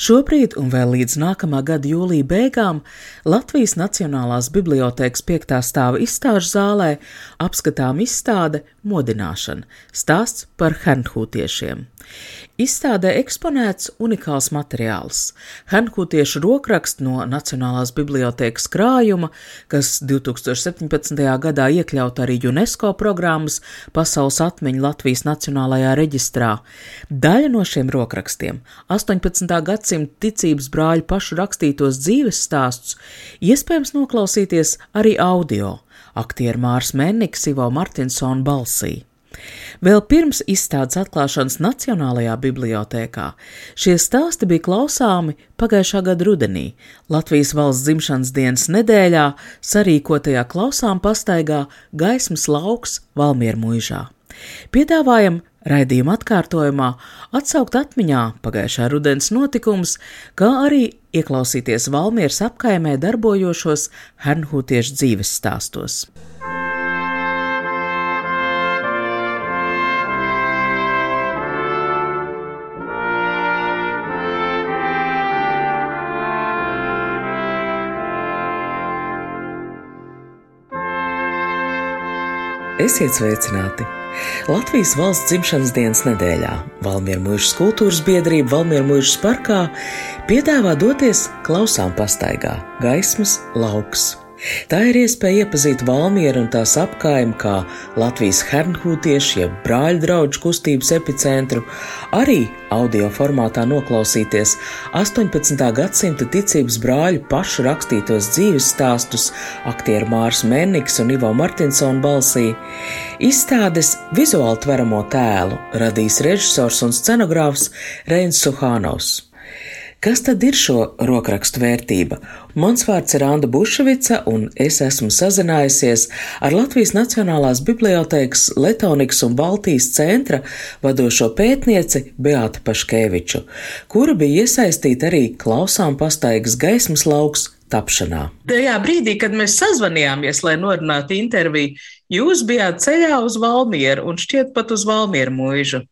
Šobrīd un vēl līdz nākamā gada jūlija beigām Latvijas Nacionālās bibliotēkas piektā stāva izstāžu zālē apskatām izstāde Modināšana - stāsts par hernhūtiešiem. Izstādē eksponēts unikāls materiāls - hernhūtiešu rokraksts no Nacionālās bibliotēkas krājuma, kas 2017. gadā iekļaut arī UNESCO programmas Pasaules atmiņu Latvijas Nacionālajā reģistrā. Daļa no šiem rokrakstiem - 18. gadsimta ticības brāļu pašu rakstītos dzīves stāstus - iespējams noklausīties arī audio aktieru Mārs Menniks, Ivo Martinsona balsī. Vēl pirms izstādes atklāšanas Nacionālajā bibliotēkā šie stāsti bija klausāmi pagājušā gada rudenī Latvijas valsts dzimšanas dienas nedēļā sarīkotajā klausām pastaigā Gaismas lauks Valmiermuižā. Piedāvājam raidījuma atkārtojumā atsaukt atmiņā pagājušā rudens notikums, kā arī ieklausīties Valmieras apkaimē darbojošos hernhūtiešu dzīves stāstos. Esiet sveicināti! Latvijas valsts dzimšanas dienas nedēļā Valmieru mūžas kultūras biedrība Valmieru mūžas parkā piedāvā doties klausām pastaigā Gaismas lauks. Tā ir iespēja iepazīt Valmieru un tās apkaimi kā Latvijas hernhūtiešu, jeb brāļu draugu kustības epicentru, arī audio formātā noklausīties 18. gadsimta ticības brāļu pašu rakstītos dzīves stāstus aktieru Mārs Menniks un Ivo Martinsona balsī. Izstādes vizuāli tveramo tēlu radīs režisors un scenogrāfs Reins Suhānovs. Kas tad ir šo rokrakstu vērtība? Mans vārds ir Anna Bušvica, un es esmu sazinājusies ar Latvijas Nacionālās bibliotēkas Letonikas un Baltijas centra vadošo pētnieci Beātu Paškēviču, kura bija iesaistīta arī klausām pastaigas gaismas lauks tapšanā. Tajā brīdī, kad mēs sazvanījāmies, lai norunātu interviju, Jūs bijāt ceļā uz Valmieru un šķiet pat uz Valmieru mūžu.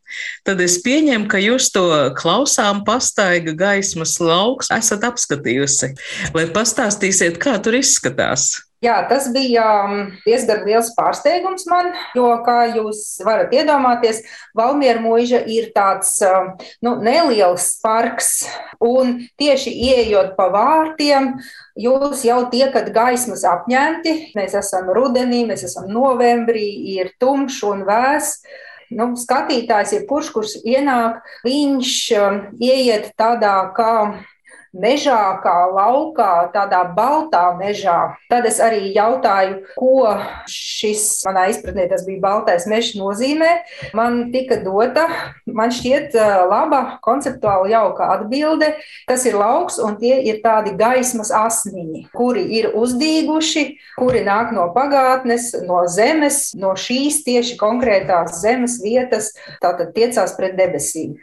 Tad es pieņemu, ka jūs to klausām pastaiga gaismas lauks esat apskatījusi. Vai pastāstīsiet, kā tur izskatās? Jā, tas bija um, diezgan liels pārsteigums man, jo, kā jūs varat iedomāties, Valmiera mūža ir tāds um, nu, neliels parks, un tieši ieejot pa vārtiem, jūs jau tiekat gaismas apņemti. Mēs esam rudenī, mēs esam novembrī, ir tumšs un vēss nu, skatītājs, jebkurš, kurš ienāk, viņš um, ieiet tādā kā mežā, kā laukā, tādā baltā mežā. Tad es arī jautāju, ko šis, manā izpratnē, tas bija baltais mežs nozīmē. Man tika dota, man šķiet, laba, konceptuāli jauka atbilde. Tas ir lauks, un tie ir tādi gaismas asniņi, kuri ir uzdīguši, kuri nāk no pagātnes, no zemes, no šīs tieši konkrētās zemes vietas, tātad tiecās pret debesīm.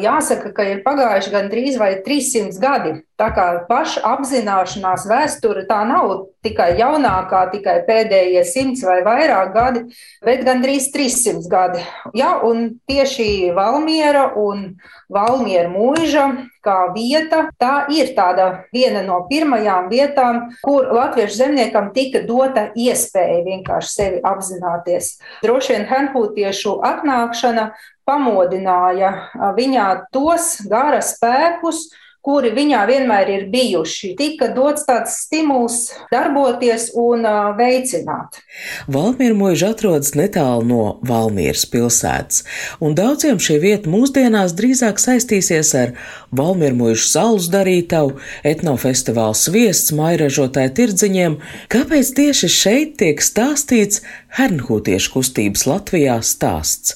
Jāsaka, ka ir pagājuši gan 3 vai 300 gadi gadi. Tā kā paša apzināšanās vēsture tā nav tikai jaunākā, tikai pēdējie simts vai vairāk gadi, bet gandrīz 300 gadi. Ja, un tieši Valmiera un Valmiera mūža kā vieta, tā ir tāda viena no pirmajām vietām, kur latviešu zemniekam tika dota iespēja vienkārši sevi apzināties. Droši vien Henhūtiešu atnākšana pamodināja viņā tos gara spēkus, kuri viņā vienmēr ir bijuši. Tika dots tāds stimuls darboties un veicināt. Valmiera mūža atrodas netālu no Valmieras pilsētas, un daudziem šī vieta mūsdienās drīzāk saistīsies ar Mūža saules darītavu, etnofestivālu sviests, mairažotāju tirdziņiem. Kāpēc tieši šeit tiek stāstīts Hernhūtiešu kustības Latvijā stāsts?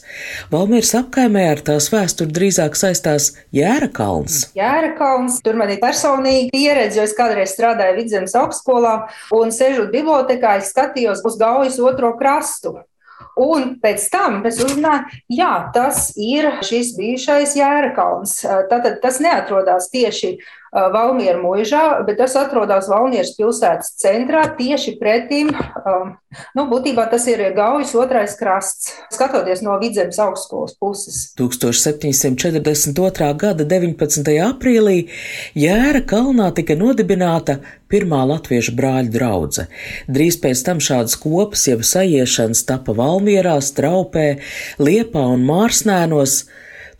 Valmieras apkaimē ar tās vēsturi drīzāk saistās Jēra kalns. Jēra kalns. Tur man ir personīga pieredze, jo es kādreiz strādāju Vidzemes augstskolā un sežot bibliotekā, es skatījos uz gaujas otro krastu. Un pēc tam es uzzināju, jā, tas ir šis bijušais Jērakalns. Tātad tas neatrodas tieši Valmiera mūžā, bet tas atrodas Valmieras pilsētas centrā tieši pretim. Nu, būtībā tas ir Gaujas otrais krasts, skatoties no Vidzemes augstskolas puses. 1742. gada 19. aprīlī Jēra kalnā tika nodibināta pirmā latviešu brāļu draudze. Drīz pēc tam šādas kopas jeb sajiešanas tapa Valmierā, Straupē, Liepā un Mārsnēnos.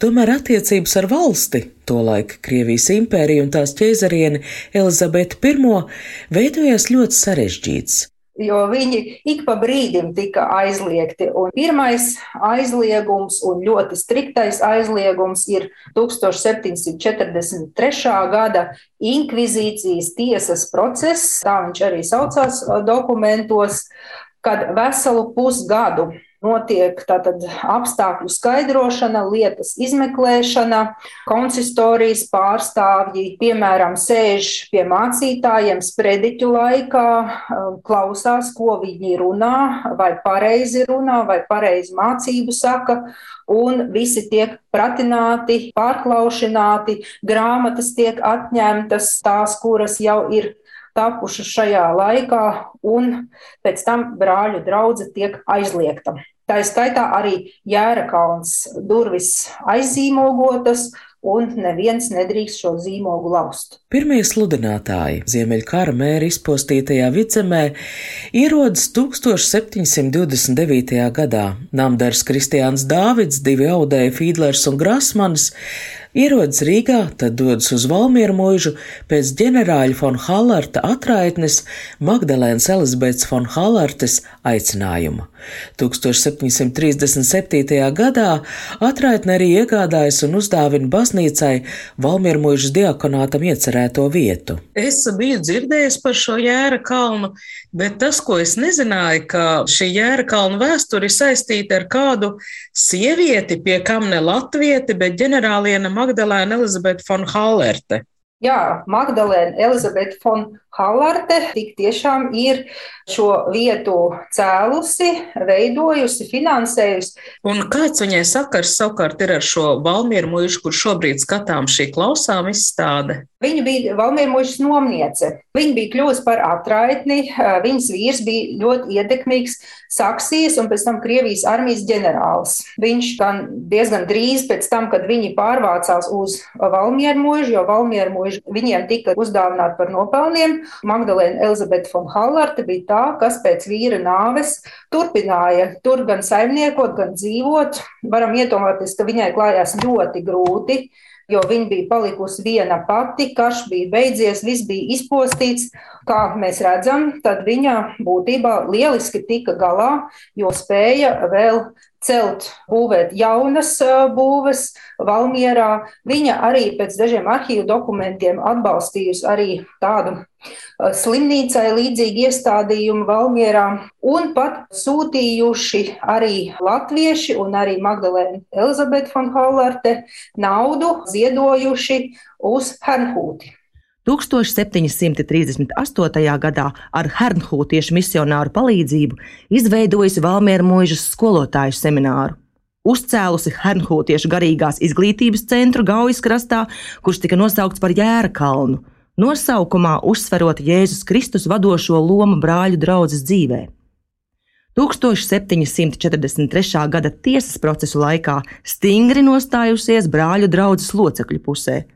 Tomēr attiecības ar valsti, tolaik Krievijas impēriju un tās ķēzarieni Elizabeti I, veidojās ļoti sarežģīts jo viņi ik pa brīdim tika aizliegti. Un pirmais aizliegums un ļoti striktais aizliegums ir 1743. gada inkvizīcijas tiesas process, tā viņš arī saucās dokumentos, kad veselu pusgadu notiek tātad apstākļu skaidrošana, lietas izmeklēšana, konsistorijas pārstāvji, piemēram, sēž pie mācītājiem sprediķu laikā, klausās, ko viņi runā, vai pareizi runā, vai pareizi mācību saka, un visi tiek pratināti, pārklaušināti, grāmatas tiek atņemtas, tās, kuras jau ir tapušas šajā laikā, un pēc tam brāļu draudzene tiek aizliegta. Tā ir skaitā arī Jērakalns durvis aizīmogotas, un neviens nedrīkst šo zīmogu laust. Pirmie sludinātāji Ziemeļkara mēra izpostītajā vidzemē ierodas 1729. gadā. Namdars Kristiāns Dāvids, divi audēji Fīdlers un Grasmanis ierodas Rīgā, tad dodas uz Valmieru mūžu pēc ģenerāļa von Hallarta atraitnes Magdalēnas Elizabetes von Hallartes aicinājuma. 1737. gadā atraitne arī iegādājas un uzdāvina baznīcai Valmieru mūžas diakonātam iecerēto vietu. Es biju dzirdējis par šo jēra kalnu, bet tas, ko es nezināju, ka šī jēra kalna vēsture ir saistīta ar kādu sievieti, pie kam ne latvieti, bet ģenerāliena Magdalēna Elizabete von Hallerte. Jā, Magdalēna Elizabete von Hallarte tik tiešām ir šo vietu cēlusi, veidojusi, finansējusi. Un kāds viņai sakars savukārt ir ar šo Valmieru mūžu, kur šobrīd skatām šī klausām izstāde? Viņa bija Valmieru mūžas nomniece. Viņa bija kļuvusi par atraitni, viņas vīrs bija ļoti ietekmīgs Saksijas un pēc tam Krievijas armijas ģenerālis. Viņš gan diezgan drīz pēc tam, kad viņi pārvācās uz Valmieru mūžu, jo Valmieru mūžu viņiem tika uzdāvināti par nopelniem, Magdalēna Elizabete von Hallarte bija tā, kas pēc vīra nāves turpināja tur gan saimniekot, gan dzīvot. Varam iedomāties, ka viņai klājās ļoti grūti jo viņa bija palikusi viena pati, karš bija beidzies, viss bija izpostīts. Kā mēs redzam, tad viņa būtībā lieliski tika galā, jo spēja vēl celt, būvēt jaunas būves Valmierā. Viņa arī pēc dažiem arhīvu dokumentiem atbalstījusi arī tādu slimnīcai līdzīgi iestādījumu Valmierā un pat sūtījuši arī latvieši un arī Magdalēna Elizabete von Hollarte naudu ziedojuši uz Hernhūti. 1738. gadā ar Hernhūtiešu misionāru palīdzību izveidojusi Valmiera mūžas skolotāju semināru. Uzcēlusi Hernhūtiešu garīgās izglītības centru Gaujas krastā, kurš tika nosaukts par Jēra kalnu, nosaukumā uzsverot Jēzus Kristus vadošo lomu brāļu draudzes dzīvē. 1743. gada tiesas procesu laikā stingri nostājusies brāļu draudzes locekļu pusē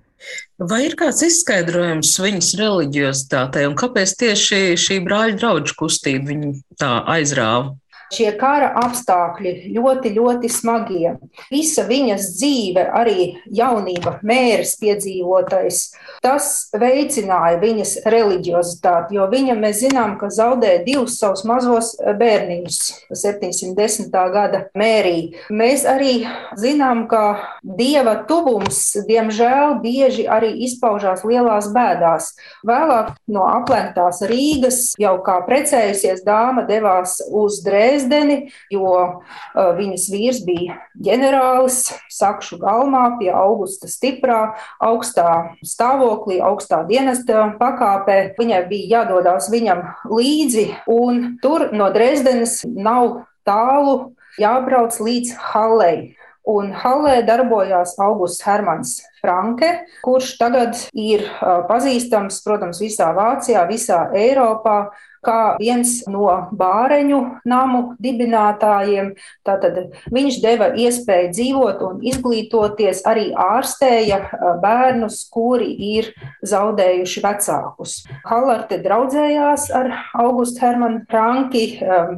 Vai ir kāds izskaidrojums viņas reliģiozitātei un kāpēc tieši šī brāļa draugu kustība viņu tā aizrāva? Šie kara apstākļi ļoti, ļoti smagie. Visa viņas dzīve, arī jaunība, mērs piedzīvotais, tas veicināja viņas reliģiozitāti, jo viņa, mēs zinām, ka zaudēja divus savus mazos bērniņus 710. gada mērī. Mēs arī zinām, ka dieva tuvums, diemžēl, bieži arī izpaužās lielās bēdās. Vēlāk no aplenktās Rīgas, jau kā precējusies dāma devās uz Drēzi Dresdeni, jo viņas vīrs bija ģenerālis, sakšu galmā pie augusta stiprā, augstā stāvoklī, augstā dienesta pakāpē. Viņai bija jādodas viņam līdzi, un tur no Dresdenes nav tālu jābrauc līdz Hallei. Un Hallē darbojās Augusts Hermans Franke, kurš tagad ir pazīstams, protams, visā Vācijā, visā Eiropā, kā viens no bāreņu namu dibinātājiem. Tātad viņš deva iespēju dzīvot un izglītoties, arī ārstēja bērnus, kuri ir zaudējuši vecākus. Hallarte draudzējās ar Augustu Hermanu Franki,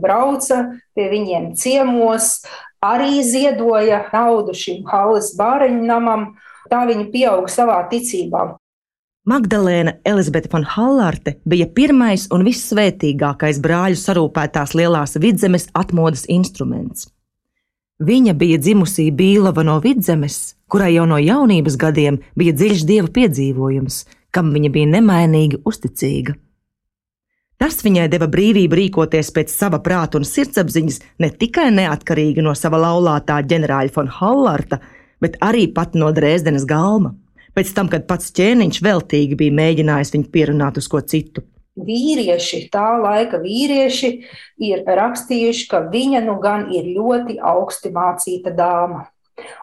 brauca pie viņiem ciemos, arī ziedoja naudu šim Halles bāreņu namam. Tā viņa pieauga savā ticībā. Magdalēna Elizabete von Hallarte bija pirmais un vissvētīgākais brāļu sarūpētās lielās vidzemes atmodas instruments. Viņa bija dzimusī Bīlava no vidzemes, kurai jau no jaunības gadiem bija dziļš dieva piedzīvojums, kam viņa bija nemainīgi uzticīga. Tas viņai deva brīvību rīkoties pēc sava prāta un sirdsapziņas, ne tikai neatkarīgi no sava laulātā ģenerāļa von Hallarta, bet arī pat no Dresdenes galma. Pēc tam, kad pats ķēniņš veltīgi bija mēģinājis viņu pierunāt uz ko citu. Vīrieši, tā laika vīrieši, ir rakstījuši, ka viņa nu gan ir ļoti augsti mācīta dāma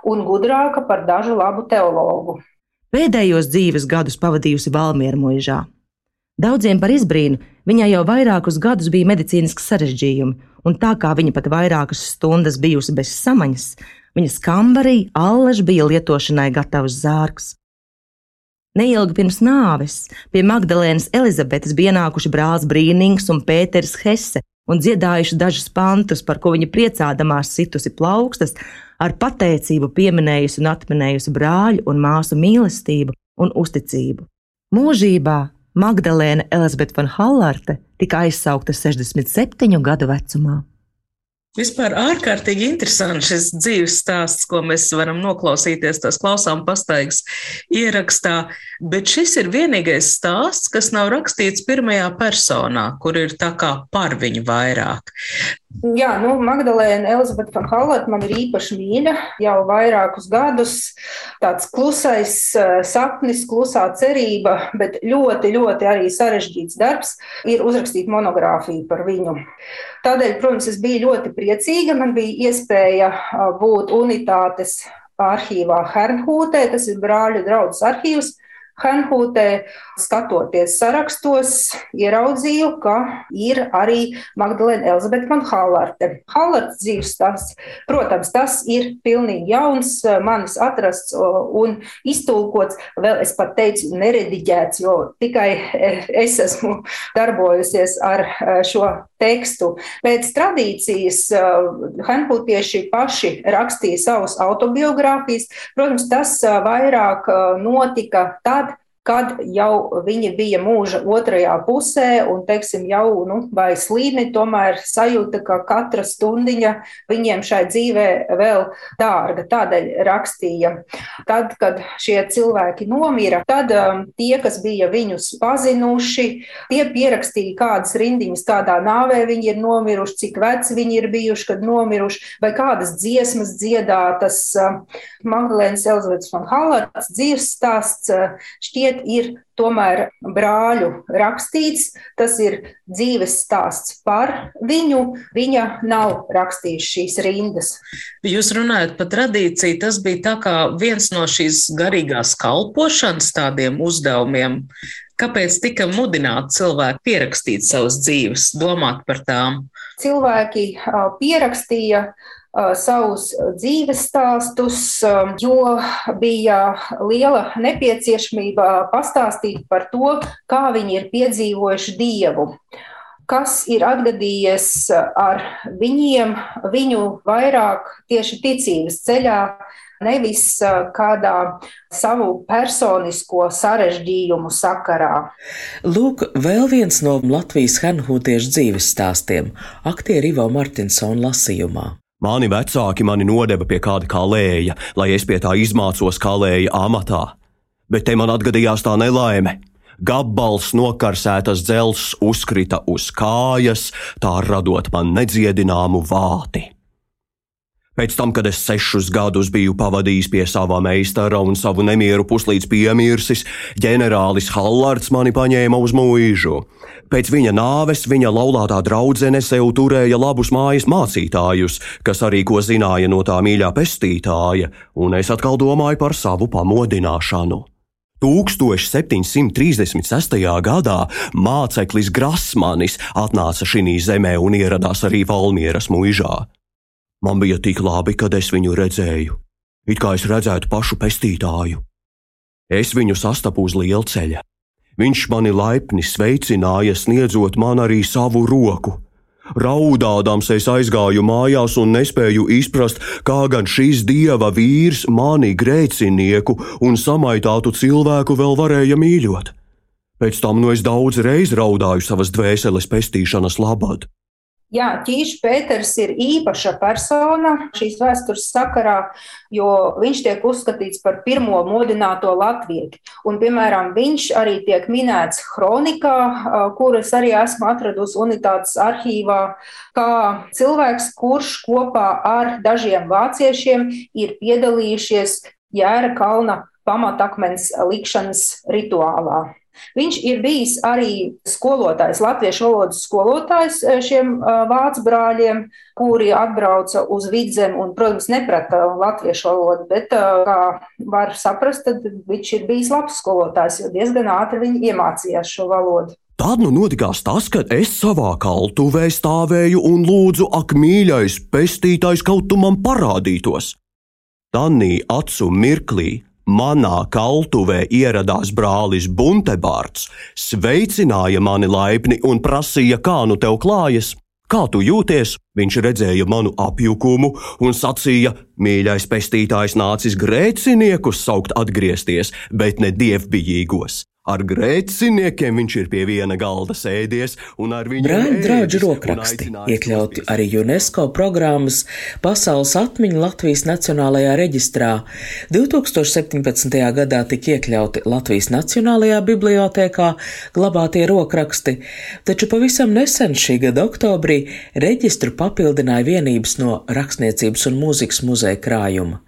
un gudrāka par dažu labu teologu. Pēdējos dzīves gadus pavadījusi Valmiera mūžā. Daudziem par izbrīnu viņai jau vairākus gadus bija medicīniski sarežģījumi, un tā kā viņa pat vairākas stundas bijusi bez samaņas, viņas kambarī allaž bija lietošanai gatavs zārks. Neilgi pirms nāves pie Magdalēnas Elizabetes bija ienākuši brālis Brīnings un Pēters Hesse un dziedājuši dažus pantus, par ko viņa priecādamās situsi plaukstas, ar pateicību pieminējusi un atminējusi brāļu un māsu mīlestību un uzticību. Mūžībā Magdalēna Elizabete von Hallarte tika aizsaukta 67 gadu vecumā. Vispār ārkārtīgi interesants šis dzīves stāsts, ko mēs varam noklausīties, tās klausām pastaigas ierakstā, bet šis ir vienīgais stāsts, kas nav rakstīts pirmajā personā, kur ir tā kā par viņu vairāk. Jā, nu, Magdalēna Elizabete von Hallata man ir īpaši mīļa jau vairākus gadus. Tāds klusais eh, sapnis, klusā cerība, bet ļoti, ļoti arī sarežģīts darbs ir uzrakstīt monogrāfiju par viņu. Tādēļ, protams, es biju ļoti priecīga. Man bija iespēja būt unitātes arhīvā Hernhūtē, tas ir brāļu draugs arhīvs. Hanhūtē, skatoties sarakstos, ieraudzīju, ka ir arī Magdalēna Elizabete von Hallarte. Hallartes dzīves stāsts, protams, tas ir pilnīgi jauns, manis atrasts un iztulkots, vēl es pat teicu, nerediģēts, jo tikai es esmu darbojusies ar šo tekstu. Pēc tradīcijas Hanhūtieši paši rakstīja savus autobiogrāfijas. Protams, tas vairāk notika tad, kad jau viņi bija mūža otrajā pusē, un, teiksim, jau nu, vai slīdni, tomēr sajūta, ka katra stundiņa viņiem šai dzīvē vēl dārga. Tādēļ rakstīja. Tad, kad šie cilvēki nomira, tad um, tie, kas bija viņus pazinuši, tie pierakstīja kādas rindiņas, kādā nāvē viņi ir nomiruši, cik veci viņi ir bijuši, kad nomiruši, vai kādas dziesmas dziedātas. Uh, Magdalēnas Elizabetes von Hallards dzīves stāsts uh, šķiet šeit ir tomēr brāļu rakstīts. Tas ir dzīves stāsts par viņu. Viņa nav rakstījusi šīs rindas. Jūs runājat par tradīciju. Tas bija tā kā viens no šīs garīgās kalpošanas tādiem uzdevumiem. Kāpēc tika mudināti cilvēki pierakstīt savas dzīves, domāt par tām? Cilvēki pierakstīja uh, savus dzīves stāstus, jo bija liela nepieciešamība pastāstīt par to, kā viņi ir piedzīvojuši Dievu kas ir atgadījies ar viņiem, viņu vairāk tieši ticības ceļā, nevis kādā savu personisko sarežģījumu sakarā. Lūk, vēl viens no Latvijas hernhūtiešu dzīves stāstiem - aktieru Ivo Martinsona lasījumā. Mani vecāki mani nodeva pie kāda kalēja, lai es pie tā izmācos kalēja amatā. Bet te man atgadījās tā nelaime. Gabals nokarsētas dzelzs uzkrita uz kājas, tā radot man nedziedināmu vāti. Pēc tam, kad es sešus gadus biju pavadījis pie sava meistara un savu nemieru puslīdz piemirsis, ģenerālis Hallards mani paņēma uz mūžu. Pēc viņa nāves viņa laulātā draudzene sev turēja labus mājas mācītājus, kas arī ko zināja no tā mīļā pestītāja, un es atkal domāju par savu pamodināšanu. 1736. gadā māceklis Grasmanis atnāca šī zemē un ieradās arī Valmieras mūžā. Man bija tik labi, kad es viņu redzēju, it kā es redzētu pašu pestītāju. Es viņu sastapu uz lielceļa. Viņš mani laipni sveicināja, sniedzot man arī savu roku. Raudādams es aizgāju mājās un nespēju izprast, kā gan šis dieva vīrs mani grēcinieku un samaitātu cilvēku vēl varēja mīļot. Pēc tam nu es daudz reiz raudāju savas dvēseles pestīšanas labad. Jā, Ķīša Pēters ir īpaša persona šīs vēstures sakarā, jo viņš tiek uzskatīts par pirmo modināto latvieti. Un, piemēram, viņš arī tiek minēts kronikā, kuras arī esmu atradusi unitātes arhīvā, kā cilvēks, kurš kopā ar dažiem vāciešiem ir piedalījušies Jēra kalna pamatakmens likšanas rituālā. Viņš ir bijis arī skolotājs, latviešu valodas skolotājs eh, šiem eh, vācu brāļiem, kuri atbrauca uz vidzemi un, protams, neprata latviešu valodu, bet, eh, kā var saprast, tad viņš ir bijis labs skolotājs, jo diezgan ātri viņi iemācījās šo valodu. Tad nu notikās tas, kad es savā kaltuvē stāvēju un lūdzu, ak, mīļais, pestītājs kaut tu man parādītos. Tanī acu mirklī Manā kaltuvē ieradās brālis Buntebārds, sveicināja mani laipni un prasīja, kā nu tev klājas. Kā tu jūties? Viņš redzēja manu apjukumu un sacīja: Mīļais pestītājs nācis grēciniekus saukt atgriezties, bet ne dievbijīgos. Ar grēciniekiem viņš ir pie viena galda sēdies, un ar viņu brāļu draugu rokraksti iekļauti arī UNESCO programmas Pasaules atmiņa Latvijas Nacionālajā reģistrā. 2017. gadā tika iekļauti Latvijas Nacionālajā bibliotēkā glabātie rokraksti, taču pavisam nesen šī gada oktobrī reģistru papildināja vienības no Rakstniecības un mūzikas muzeja krājuma.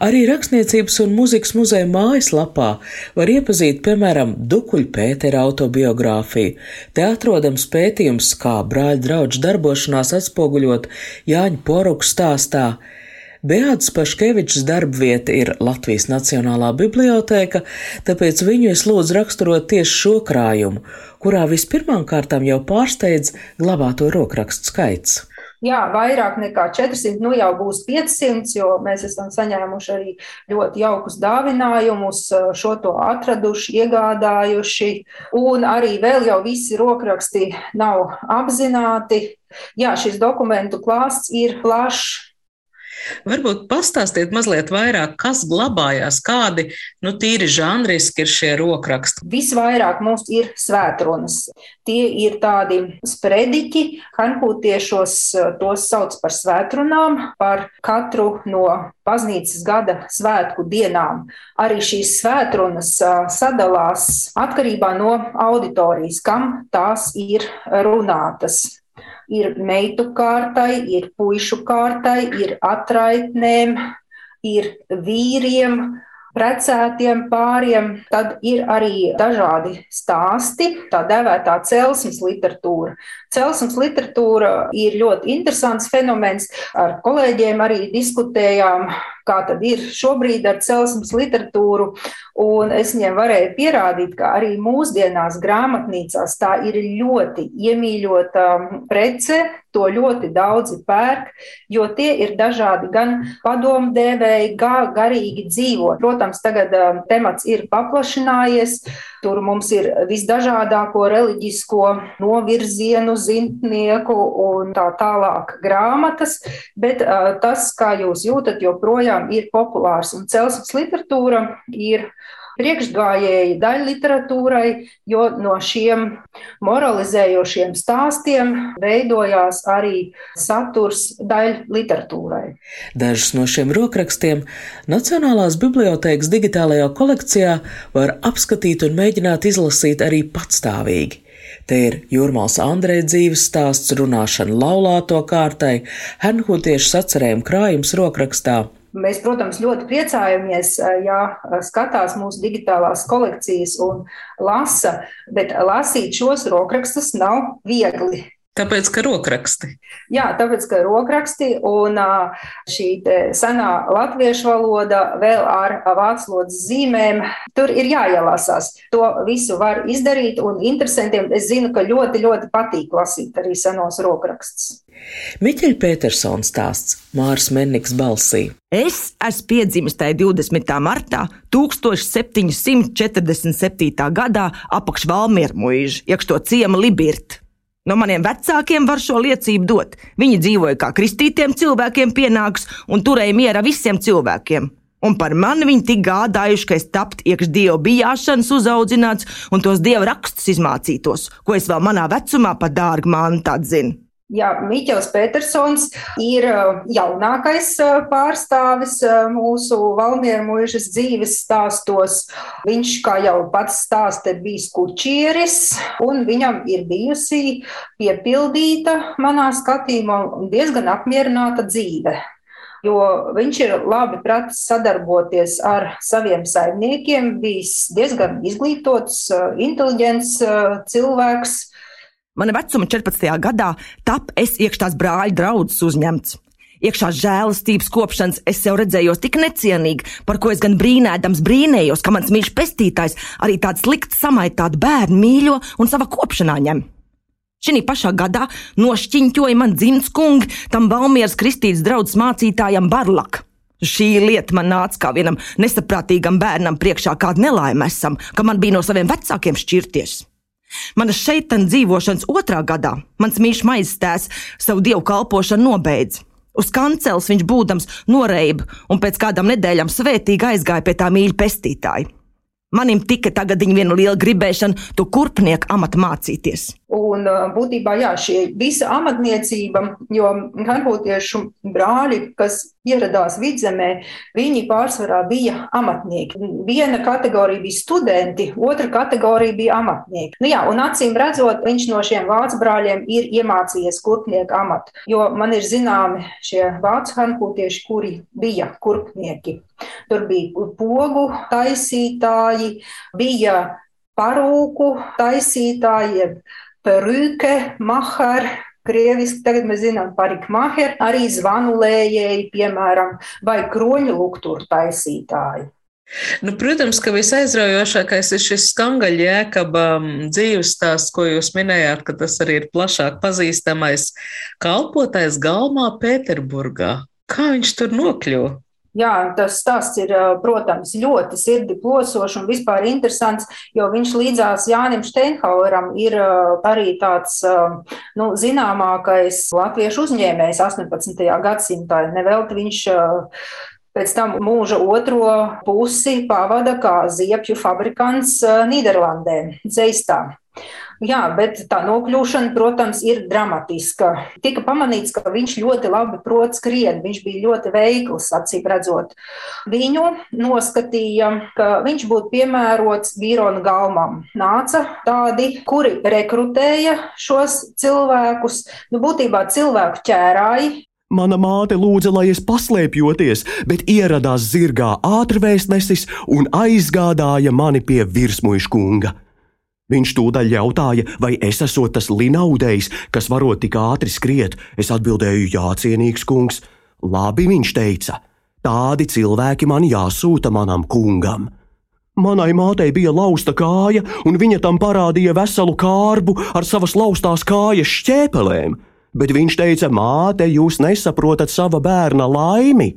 Arī Rakstniecības un mūzikas muzeja mājaslapā var iepazīt, piemēram, Dukuļa Pētera autobiogrāfiju. Te atrodams pētījums, kā brāļa draugs darbošanās atspoguļot Jāņa Poruku stāstā. Beāts Paškevičs darba vieta ir Latvijas Nacionālā bibliotēka, tāpēc viņu es lūdzu raksturot tieši šo krājumu, kurā vispirmām kārtām jau pārsteidz glabāto rokrakstu skaits. Jā, vairāk nekā 400, nu jau būs 500, jo mēs esam saņēmuši arī ļoti jaukus dāvinājumus, šo to atraduši, iegādājuši, un arī vēl jau visi rokraksti nav apzināti. Jā, šis dokumentu klāsts ir plašs, Varbūt pastāstiet mazliet vairāk, kas glabājās, kādi nu, tīri žanriski ir šie rokraksti. Visvairāk mums ir svētrunas. Tie ir tādi sprediķi, hanpūtiešos tos sauc par svētrunām, par katru no baznīcas gada svētku dienām. Arī šīs svētrunas sadalās atkarībā no auditorijas, kam tās ir runātas ir meitu kārtai, ir puišu kārtai, ir atraitnēm, ir vīriem, precētiem pāriem. Tad ir arī dažādi stāsti, tā dēvētā celsmes literatūra. Celsmes literatūra ir ļoti interesants fenomens. Ar kolēģiem arī diskutējām kā tad ir šobrīd ar celsmes literatūru. Un es viņiem varēju pierādīt, ka arī mūsdienās grāmatnīcās tā ir ļoti iemīļota prece, to ļoti daudzi pērk, jo tie ir dažādi gan padomdevēji, gan garīgi dzīvot. Protams, tagad um, temats ir paplašinājies. Tur mums ir visdažādāko reliģisko novirzienu, zintnieku un tā tālāk grāmatas, bet uh, tas, kā jūs jūtat, joprojām ir populārs. Un celsmes literatūra ir priekšgājēji daļa literatūrai, jo no šiem moralizējošiem stāstiem veidojās arī saturs daļa literatūrai. Dažus no šiem rokrakstiem Nacionālās bibliotēkas digitālajā kolekcijā var apskatīt un mēģināt izlasīt arī patstāvīgi. Te ir Jurmāls Andrei dzīves stāsts, runāšana laulāto kārtai, hernhūtiešu sacerējumu krājums rokrakstā. Mēs, protams, ļoti priecājamies, ja skatās mūsu digitālās kolekcijas un lasa, bet lasīt šos rokrakstus nav viegli. Tāpēc, ka rokraksti. Jā, tāpēc, ka rokraksti un šī senā latviešu valoda vēl ar vācu valodas zīmēm, tur ir jāielasās. To visu var izdarīt, un interesantiem es zinu, ka ļoti, ļoti patīk lasīt arī senos rokrakstus. Miķeļa Petersons stāsts Mārs Menniks balsī. Es esmu piedzimis tajā 20. martā 1747. gadā apakš Valmiermuīža, iekšto ciema Libirta. No maniem vecākiem var šo liecību dot. Viņi dzīvoja kā kristītiem cilvēkiem pienāks un turēja miera visiem cilvēkiem. Un par mani viņi tik gādājuši, ka es taptu iekš dievu bijāšanas uzaudzināts un tos dievu rakstus izmācītos, ko es vēl manā vecumā pa dārgu mantu atzinu. Jā, Miķels Petersons ir uh, jaunākais uh, pārstāvis uh, mūsu Valmieru mūžas dzīves stāstos. Viņš, kā jau pats stāsta, ir bijis kučieris, un viņam ir bijusi piepildīta manā skatījumā diezgan apmierināta dzīve. Jo viņš ir labi pratis sadarboties ar saviem saimniekiem, bijis diezgan izglītots, inteliģents cilvēks Mana vecuma 14. gadā tap es iekšā brāļa draudzes uzņemts. Iekšā žēlastības kopšanas es sev redzējos tik necienīgi, par ko es gan brīnēdams brīnējos, ka mans mīļš pestītājs arī tāds slikts samaitāts bērnu mīļo un savā kopšanā ņem. Šī pašā gadā nošķiņķoja man dzimts kungi tam Valmieras kristītas draugs mācītājam Barlak. Šī lieta man nāca kā vienam nesaprātīgam bērnam priekšā kāda nelaime esam, ka man bija no saviem vecākiem šķirties. Mana šeit dzīvošanas otrā gadā mans mīļš maizstēs savu dievu kalpošanu nobeidz. Uz kancels viņš būdams noreiba un pēc kādām nedēļām svētīgi aizgāja pie tā mīļa pestītāja. Manim tika tagad viena liela gribēšana to kurpnieku amatu mācīties. Un būtībā jā, šī visa amatniecība, jo harbūtiešu brāļi, kas ieradās vidzemē, viņi pārsvarā bija amatnieki. Viena kategorija bija studenti, otra kategorija bija amatnieki. Nu jā, un acīm redzot, viņš no šiem vācu brāļiem ir iemācījies kurpnieku amatu, jo man ir zināmi šie vācu harbūtieši, kuri bija kurpnieki. Tur bija pogu taisītāji, bija parūku taisītāji, perūke, mahar. Krieviski tagad mēs zinām par ikmaher, arī zvanulējēji, piemēram, vai kroņu lukturu taisītāji. Nu, protams, ka visaizraujošākais ir šis skangaļa jēkaba dzīves stāsts, ko jūs minējāt, ka tas arī ir plašāk pazīstamais kalpotais galmā Pēterburgā. Kā viņš tur nokļuva? Jā, tas stāsts ir, protams, ļoti sirdi plosošs un vispār interesants, jo viņš līdzās Jānim Steinhaueram ir arī tāds nu, zināmākais latviešu uzņēmējs 18. gadsimtā. Nevelti viņš pēc tam mūža otro pusi pavada kā ziepju fabrikants Nīderlandē, Zeistā. Jā, bet tā nokļūšana, protams, ir dramatiska. Tika pamanīts, ka viņš ļoti labi prot skriet, viņš bija ļoti veikls, acīm redzot. Viņu noskatīja, ka viņš būtu piemērots Vīrona galmam. Nāca tādi, kuri rekrutēja šos cilvēkus, nu, būtībā cilvēku ķērāji, Mana māte lūdza, lai es paslēpjoties, bet ieradās zirgā ātrvēstnesis un aizgādāja mani pie virsmuļš kunga. Viņš tūdaļ jautāja, vai es esmu tas linaudējs, kas varot tik ātri skriet. Es atbildēju, jā, cienīgs kungs. Labi, viņš teica, tādi cilvēki man jāsūta manam kungam. Manai mātei bija lausta kāja, un viņa tam parādīja veselu kārbu ar savas laustās kājas šķēpelēm. Bet viņš teica, māte, jūs nesaprotat sava bērna laimi.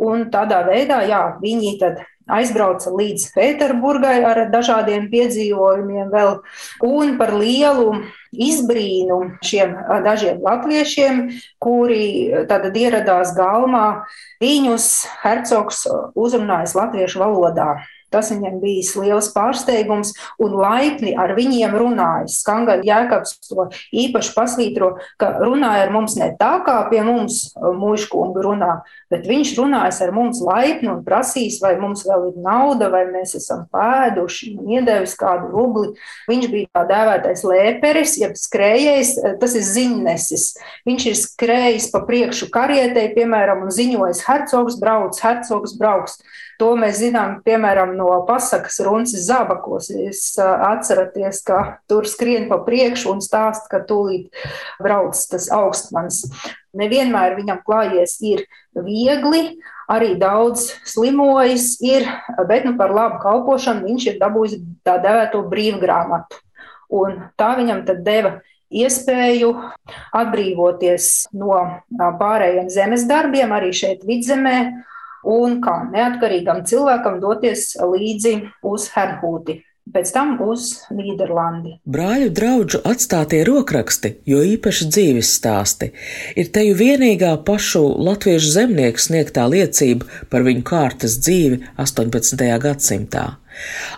Un tādā veidā, jā, viņi tad aizbrauca līdz Pēterburgai ar dažādiem piedzīvojumiem vēl, un par lielu izbrīnu šiem dažiem latviešiem, kuri tad ieradās galmā, viņus hercogs uzrunājas latviešu valodā. Tas viņam bija liels pārsteigums un laipni ar viņiem runājis. Skangaļa Jēkabs to īpaši pasvītro, ka runāja ar mums ne tā, kā pie mums muškunga runā, bet viņš runājas ar mums laipni un prasīs, vai mums vēl ir nauda, vai mēs esam pēduši un iedevis kādu rubli. Viņš bija tā dēvētais lēperis, jeb skrējējs, tas ir ziņnesis. Viņš ir skrējis pa priekšu karietei, piemēram, un ziņojis, hercogs brauc, hercogs brauks. To mēs zinām, piemēram, no pasakas runces zabakos. Jūs atceraties, ka tur skrien pa priekšu un stāst, ka tūlīt brauc tas augstmans. Nevienmēr viņam klājies ir viegli, arī daudz slimojis ir, bet nu, par labu kalpošanu viņš ir dabūjis tā dēvēto brīvgrāmatu. Un tā viņam tad deva iespēju atbrīvoties no pārējiem zemes darbiem, arī šeit vidzemē, un kā neatkarīgam cilvēkam doties līdzi uz Hernhūti pēc tam uz Nīderlandi. Brāļu draugu atstātie rokraksti, jo īpaši dzīves stāsti, ir teju vienīgā pašu latviešu zemnieku sniegtā liecība par viņu kārtas dzīvi 18. gadsimtā.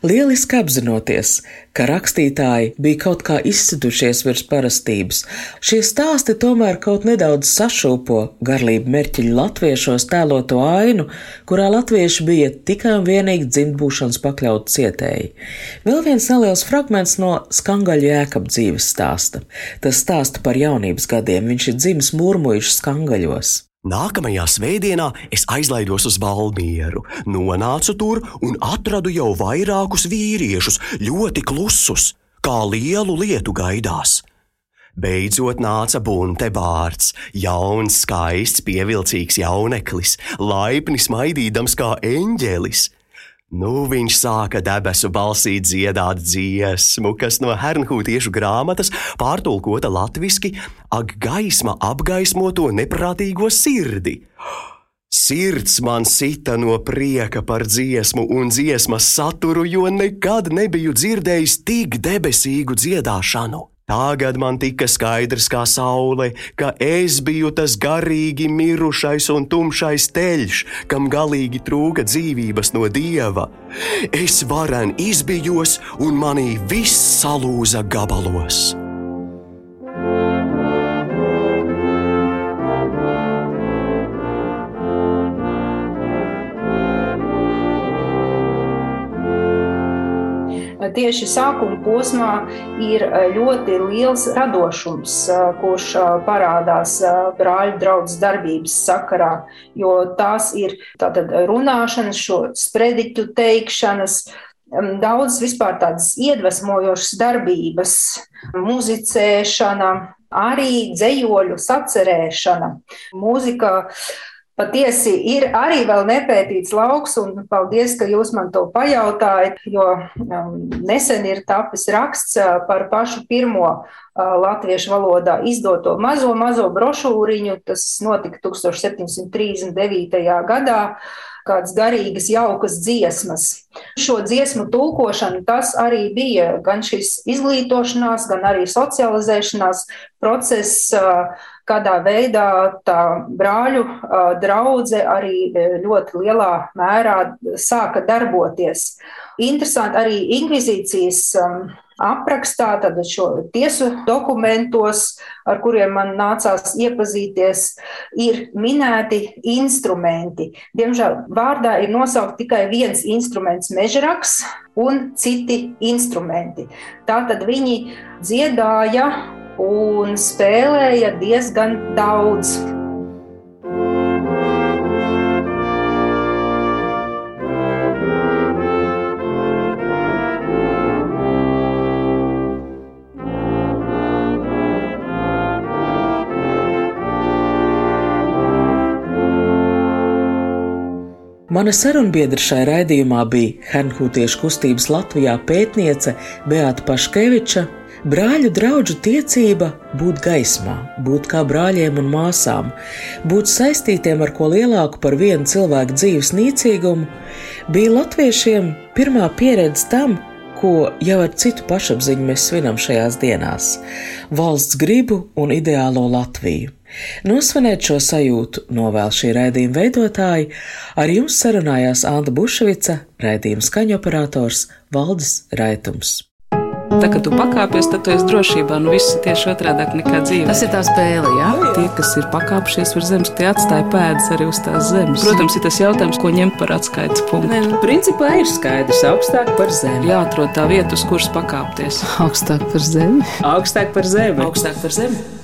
Lieliski apzinoties, ka rakstītāji bija kaut kā izsidušies virs parastības, šie stāsti tomēr kaut nedaudz sašūpo garlību merķiļu latviešos tēloto ainu, kurā latvieši bija tikai un vienīgi dzimtbūšanas pakļauti cietēji. Vēl viens neliels fragments no skangaļa jēkab dzīves stāsta. Tas stāsta par jaunības gadiem, viņš ir dzimis mūrmuļš skangaļos. Nākamajā svētdienā es aizlaidos uz Valmieru, nonācu tur un atradu jau vairākus vīriešus, ļoti klusus, kā lielu lietu gaidās. Beidzot nāca bunte bārds, jauns, skaists, pievilcīgs jauneklis, laipni smaidīdams kā eņģelis. Nu, viņš sāka debesu balsī dziedāt dziesmu, kas no Hernhūtiešu grāmatas pārtulkota latviski - ak, gaisma apgaismo to neprātīgo sirdi. Sirds man sita no prieka par dziesmu un dziesmas saturu, jo nekad nebiju dzirdējis tik debesīgu dziedāšanu. Tagad man tika skaidrs kā saule, ka es biju tas garīgi mirušais un tumšais teļš, kam galīgi trūka dzīvības no dieva. Es varen izbijos, un manī viss salūza gabalos. Tieši sākuma posmā ir eh, ļoti liels radošums, eh, kurš eh, parādās brāļu draudzes darbības sakarā, jo tās ir tātad runāšanas, šo sprediķu teikšanas, daudz vispār tādas iedvesmojošas darbības, muzicēšana, arī dzējoļu sacerēšana. Mūzika patiesi ir arī vēl nepētīts lauks, un paldies, ka jūs man to pajautājat, jo um, nesen ir tapis raksts uh, par pašu pirmo uh, latviešu valodā izdoto mazo, mazo brošūriņu. Tas notika 1739. gadā kādas garīgas, jaukas dziesmas. Šo dziesmu tulkošana tas arī bija gan šis izglītošanās, gan arī socializēšanās process, kādā veidā tā brāļu draudzene arī ļoti lielā mērā sāka darboties. Interesanti arī inkvizīcijas aprakstā, tad šo tiesu dokumentos, ar kuriem man nācās iepazīties, ir minēti instrumenti. Diemžēl vārdā ir nosaukt tikai viens instruments - mežraks un citi instrumenti. Tātad viņi dziedāja un spēlēja diezgan daudz. Mana sarunbiedra šai raidījumā bija Hernhūtiešu kustības Latvijā pētniece Beata Paškeviča. Brāļu draugu tiecība būt gaismā, būt kā brāļiem un māsām, būt saistītiem ar ko lielāku par vienu cilvēku dzīves nīcīgumu, bija latviešiem pirmā pieredze tam, ko jau ar citu pašapziņu mēs svinam šajās dienās - valsts gribu un ideālo Latviju. Nosvinēt šo sajūtu novēl šī raidījuma veidotāji, ar jums sarunājās Anta Bušvica, raidījuma skaņoperators Valdis Raitums. Tā kā tu pakāpies, tad tu esi drošībā. Nu, viss ir tieši otrādi nekā dzīve. Tas ir tā spēle, jā. Tie, kas ir pakāpšies virs zemes, tie atstāja pēdas arī uz tās zemes. Protams, ir tas jautājums, ko ņemt par atskaites punktu. Nē, nu, principā ir skaidrs, augstāk par zemi. Jāatrod tā vieta, uz kuras pakāpties. Augstāk par zemi. Augstāk par zemi. Augstāk par zemi.